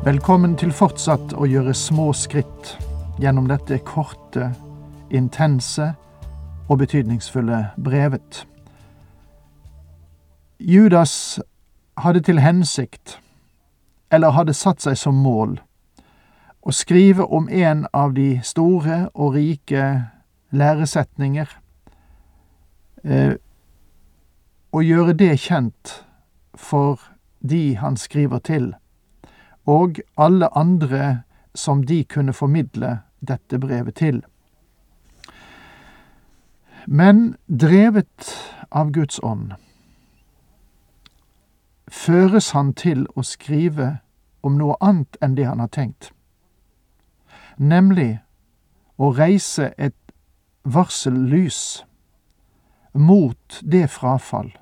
Velkommen til fortsatt å gjøre små skritt gjennom dette korte, intense og betydningsfulle brevet. Judas hadde til hensikt, eller hadde satt seg som mål, å skrive om en av de store og rike læresetninger, eh, og gjøre det kjent for de han skriver til og alle andre som de kunne formidle dette brevet til. Men drevet av Guds ånd føres han til å skrive om noe annet enn det han har tenkt, nemlig å reise et varsellys mot det frafall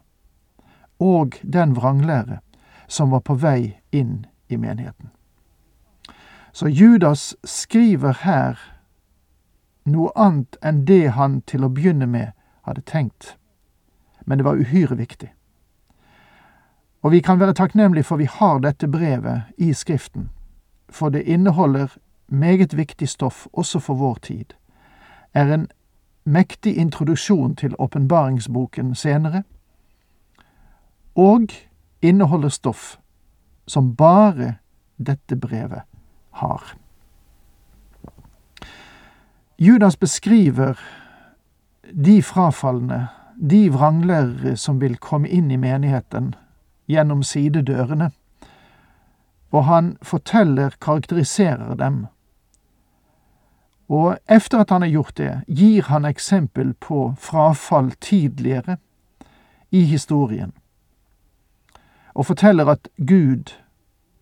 og den vranglære som var på vei inn i menigheten. Så Judas skriver her noe annet enn det han til å begynne med hadde tenkt, men det var uhyre viktig. Og vi kan være takknemlige for vi har dette brevet i Skriften, for det inneholder meget viktig stoff også for vår tid, er en mektig introduksjon til åpenbaringsboken senere, og inneholder stoff som bare dette brevet har. Judas beskriver de frafalne, de vranglærere som vil komme inn i menigheten gjennom sidedørene, og han forteller, karakteriserer dem. Og efter at han har gjort det, gir han eksempel på frafall tidligere i historien og forteller at Gud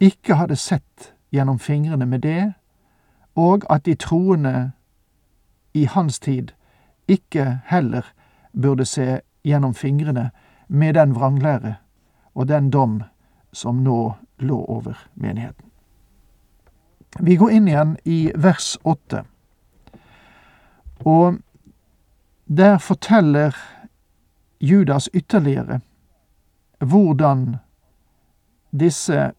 ikke hadde sett gjennom fingrene med det, og at de troende i hans tid ikke heller burde se gjennom fingrene med den vranglære og den dom som nå lå over menigheten. Vi går inn igjen i vers åtte, og der forteller Judas ytterligere hvordan disse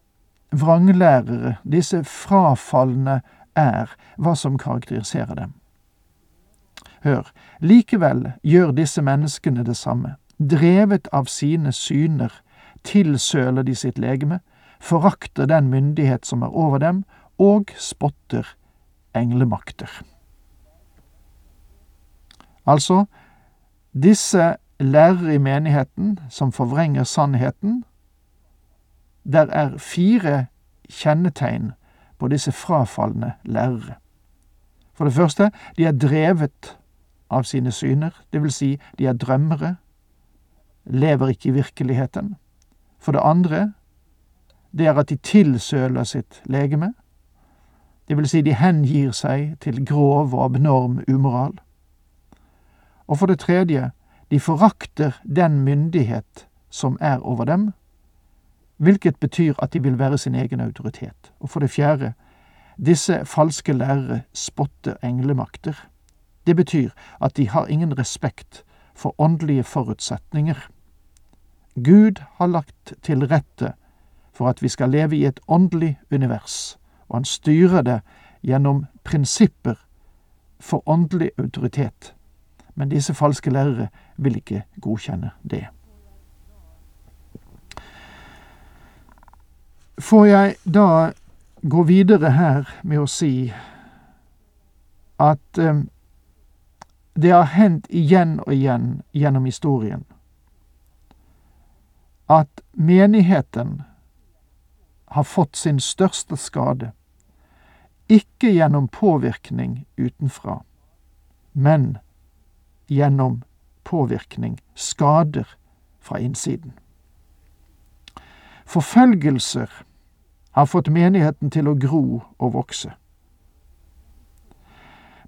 vranglærere, disse frafalne, er, hva som karakteriserer dem. Hør, likevel gjør disse menneskene det samme. Drevet av sine syner tilsøler de sitt legeme, forakter den myndighet som er over dem, og spotter englemakter. Altså, disse lærere i menigheten som forvrenger sannheten, der er fire kjennetegn på disse frafalne lærere. For det første, de er drevet av sine syner, det vil si, de er drømmere, lever ikke i virkeligheten. For det andre, det er at de tilsøler sitt legeme, det vil si, de hengir seg til grov og abnorm umoral. Og for det tredje, de forakter den myndighet som er over dem, hvilket betyr at de vil være sin egen autoritet. Og for det fjerde, disse falske lærere spotter englemakter. Det betyr at de har ingen respekt for åndelige forutsetninger. Gud har lagt til rette for at vi skal leve i et åndelig univers, og han styrer det gjennom prinsipper for åndelig autoritet. Men disse falske lærere vil ikke godkjenne det. Får jeg da gå videre her med å si at eh, det har hendt igjen og igjen gjennom historien at menigheten har fått sin største skade, ikke gjennom påvirkning utenfra, men gjennom påvirkning, skader fra innsiden. Forfølgelser har fått menigheten til å gro og vokse.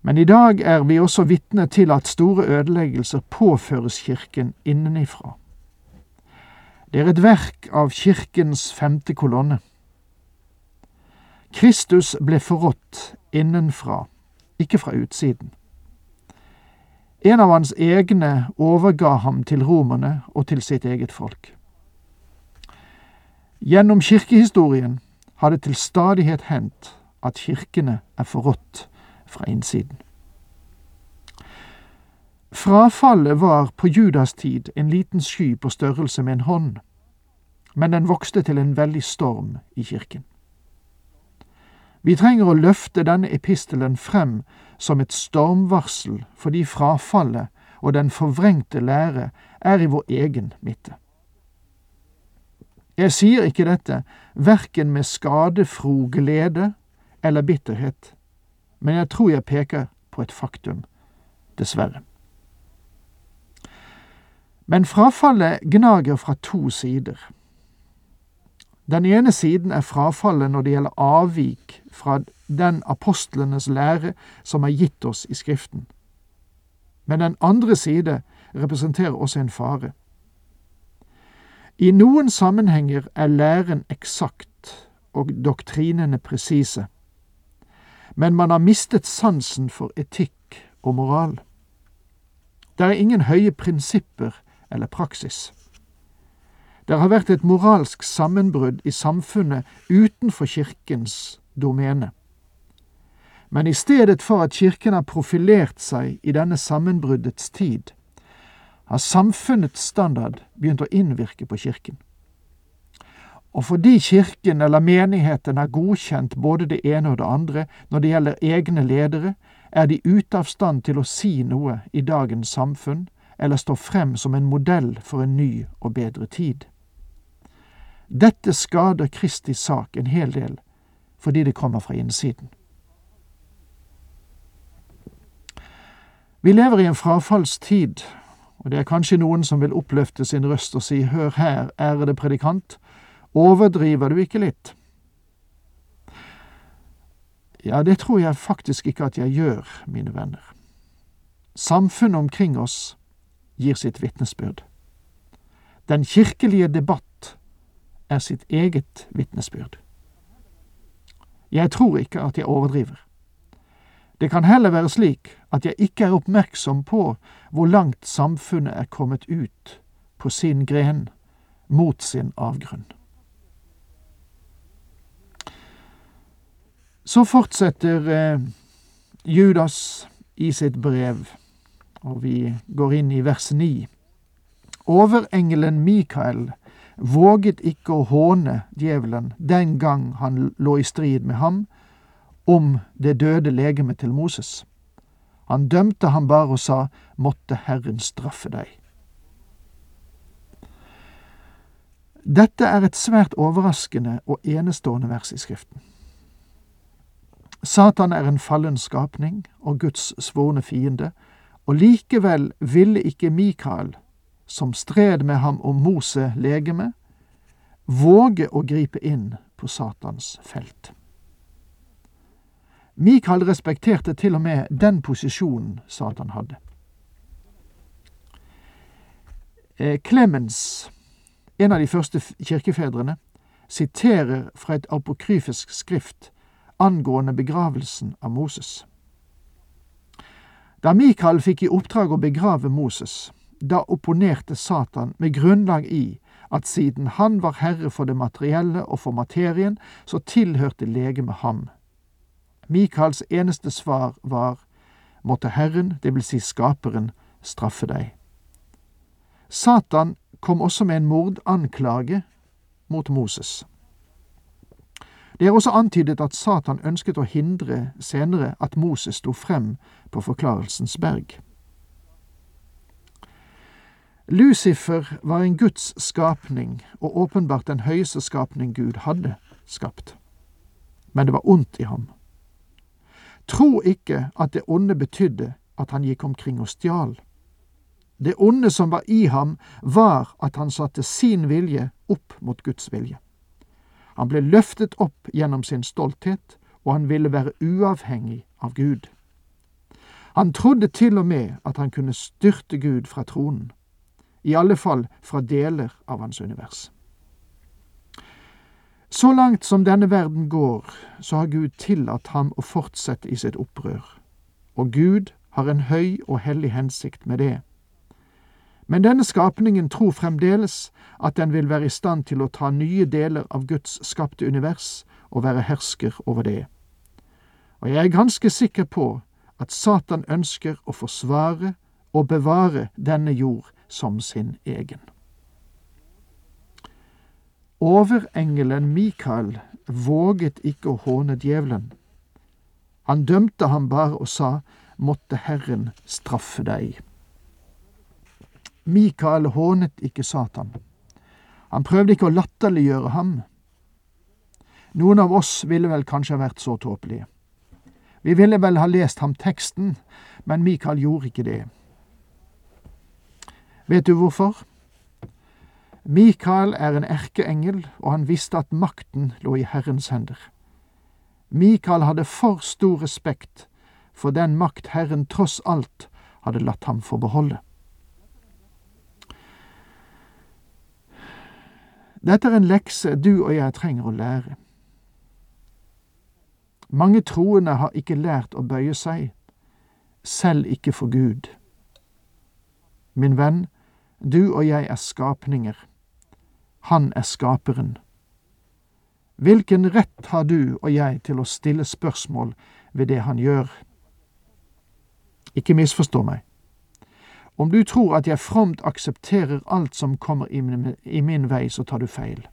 Men i dag er vi også vitne til at store ødeleggelser påføres Kirken innenifra. Det er et verk av Kirkens femte kolonne. Kristus ble forrådt innenfra, ikke fra utsiden. En av hans egne overga ham til romerne og til sitt eget folk. Gjennom kirkehistorien har det til stadighet hendt at kirkene er forrådt fra innsiden. Frafallet var på Judas tid en liten sky på størrelse med en hånd, men den vokste til en veldig storm i kirken. Vi trenger å løfte denne epistelen frem som et stormvarsel fordi frafallet og den forvrengte lære er i vår egen midte. Jeg sier ikke dette verken med skadefro glede eller bitterhet, men jeg tror jeg peker på et faktum, dessverre. Men frafallet gnager fra to sider. Den ene siden er frafallet når det gjelder avvik fra den apostlenes lære som er gitt oss i Skriften. Men den andre side representerer også en fare. I noen sammenhenger er læren eksakt og doktrinene presise, men man har mistet sansen for etikk og moral. Det er ingen høye prinsipper eller praksis. Det har vært et moralsk sammenbrudd i samfunnet utenfor kirkens domene. Men i stedet for at kirken har profilert seg i denne sammenbruddets tid, har samfunnets standard begynt å innvirke på kirken. Og fordi kirken eller menigheten har godkjent både det ene og det andre når det gjelder egne ledere, er de ute av stand til å si noe i dagens samfunn eller stå frem som en modell for en ny og bedre tid. Dette skader Kristi sak en hel del, fordi det kommer fra innsiden. Vi lever i en frafallstid, og det er kanskje noen som vil oppløfte sin røst og si hør her, ærede predikant, overdriver du ikke litt? Ja, det tror jeg faktisk ikke at jeg gjør, mine venner. Samfunnet omkring oss gir sitt vitnesbyrd. Den kirkelige debatt er sitt eget vitnesbyrd. Jeg tror ikke at jeg overdriver. Det kan heller være slik at jeg ikke er oppmerksom på hvor langt samfunnet er kommet ut på sin gren mot sin avgrunn. Så fortsetter eh, Judas i sitt brev, og vi går inn i vers 9. Overengelen Mikael våget ikke å håne djevelen den gang han lå i strid med ham om det døde legemet til Moses. Han dømte ham bare og sa, måtte Herren straffe deg. Dette er et svært overraskende og enestående vers i Skriften. Satan er en fallen skapning og Guds svorne fiende, og likevel ville ikke Mikael, som stred med ham om Mose legeme, våge å gripe inn på Satans felt. Mikael respekterte til og med den posisjonen Satan hadde. Clemens, eh, en av de første kirkefedrene, siterer fra et apokryfisk skrift angående begravelsen av Moses. Da Mikael fikk i oppdrag å begrave Moses, da opponerte Satan med grunnlag i at siden han var herre for det materielle og for materien, så tilhørte legemet ham. Mikaels eneste svar var måtte Herren, det vil si Skaperen, straffe deg. Satan kom også med en mordanklage mot Moses. Det er også antydet at Satan ønsket å hindre senere at Moses sto frem på Forklarelsens berg. Lucifer var en Guds skapning, og åpenbart den høyeste skapning Gud hadde skapt. Men det var ondt i ham. Tro ikke at det onde betydde at han gikk omkring og stjal. Det onde som var i ham, var at han satte sin vilje opp mot Guds vilje. Han ble løftet opp gjennom sin stolthet, og han ville være uavhengig av Gud. Han trodde til og med at han kunne styrte Gud fra tronen, i alle fall fra deler av hans univers. Så langt som denne verden går, så har Gud tillatt ham å fortsette i sitt opprør, og Gud har en høy og hellig hensikt med det. Men denne skapningen tror fremdeles at den vil være i stand til å ta nye deler av Guds skapte univers og være hersker over det. Og jeg er ganske sikker på at Satan ønsker å forsvare og bevare denne jord som sin egen. Overengelen Mikael våget ikke å håne djevelen. Han dømte ham bare og sa, måtte Herren straffe deg. Mikael hånet ikke Satan. Han prøvde ikke å latterliggjøre ham. Noen av oss ville vel kanskje vært så tåpelige. Vi ville vel ha lest ham teksten, men Mikael gjorde ikke det. Vet du hvorfor? Mikael er en erkeengel, og han visste at makten lå i Herrens hender. Mikael hadde for stor respekt for den makt Herren tross alt hadde latt ham få beholde. Dette er en lekse du og jeg trenger å lære. Mange troende har ikke lært å bøye seg, selv ikke for Gud. Min venn, du og jeg er skapninger. Han er skaperen. Hvilken rett har du og jeg til å stille spørsmål ved det han gjør? Ikke misforstå meg. Om du tror at jeg fromt aksepterer alt som kommer i min, i min vei, så tar du feil.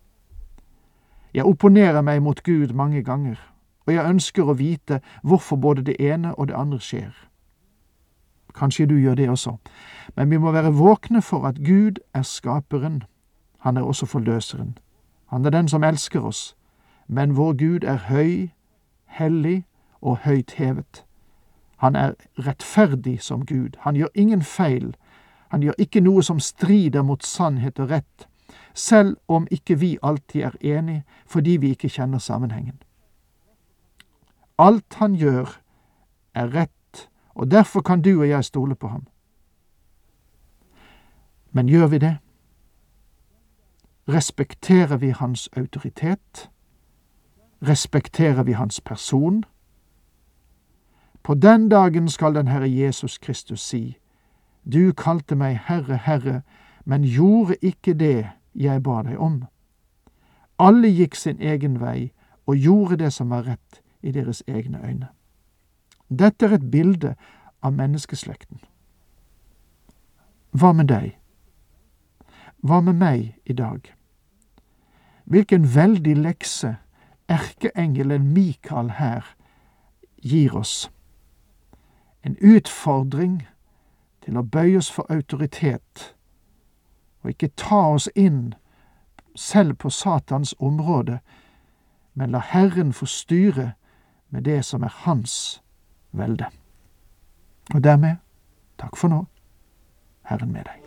Jeg opponerer meg mot Gud mange ganger, og jeg ønsker å vite hvorfor både det ene og det andre skjer. Kanskje du gjør det også, men vi må være våkne for at Gud er skaperen han er også forløseren. Han er den som elsker oss, men vår Gud er høy, hellig og høyt hevet. Han er rettferdig som Gud. Han gjør ingen feil. Han gjør ikke noe som strider mot sannhet og rett, selv om ikke vi alltid er enige fordi vi ikke kjenner sammenhengen. Alt han gjør, er rett, og derfor kan du og jeg stole på ham. Men gjør vi det? Respekterer vi hans autoritet? Respekterer vi hans person? På den dagen skal den Herre Jesus Kristus si, Du kalte meg Herre, Herre, men gjorde ikke det jeg ba deg om. Alle gikk sin egen vei og gjorde det som var rett i deres egne øyne. Dette er et bilde av menneskeslekten. Hva med deg? Hva med meg i dag? Hvilken veldig lekse erkeengelen Mikael her gir oss. En utfordring til å bøye oss for autoritet, og ikke ta oss inn selv på Satans område, men la Herren få styre med det som er Hans velde. Og dermed takk for nå, Herren med deg.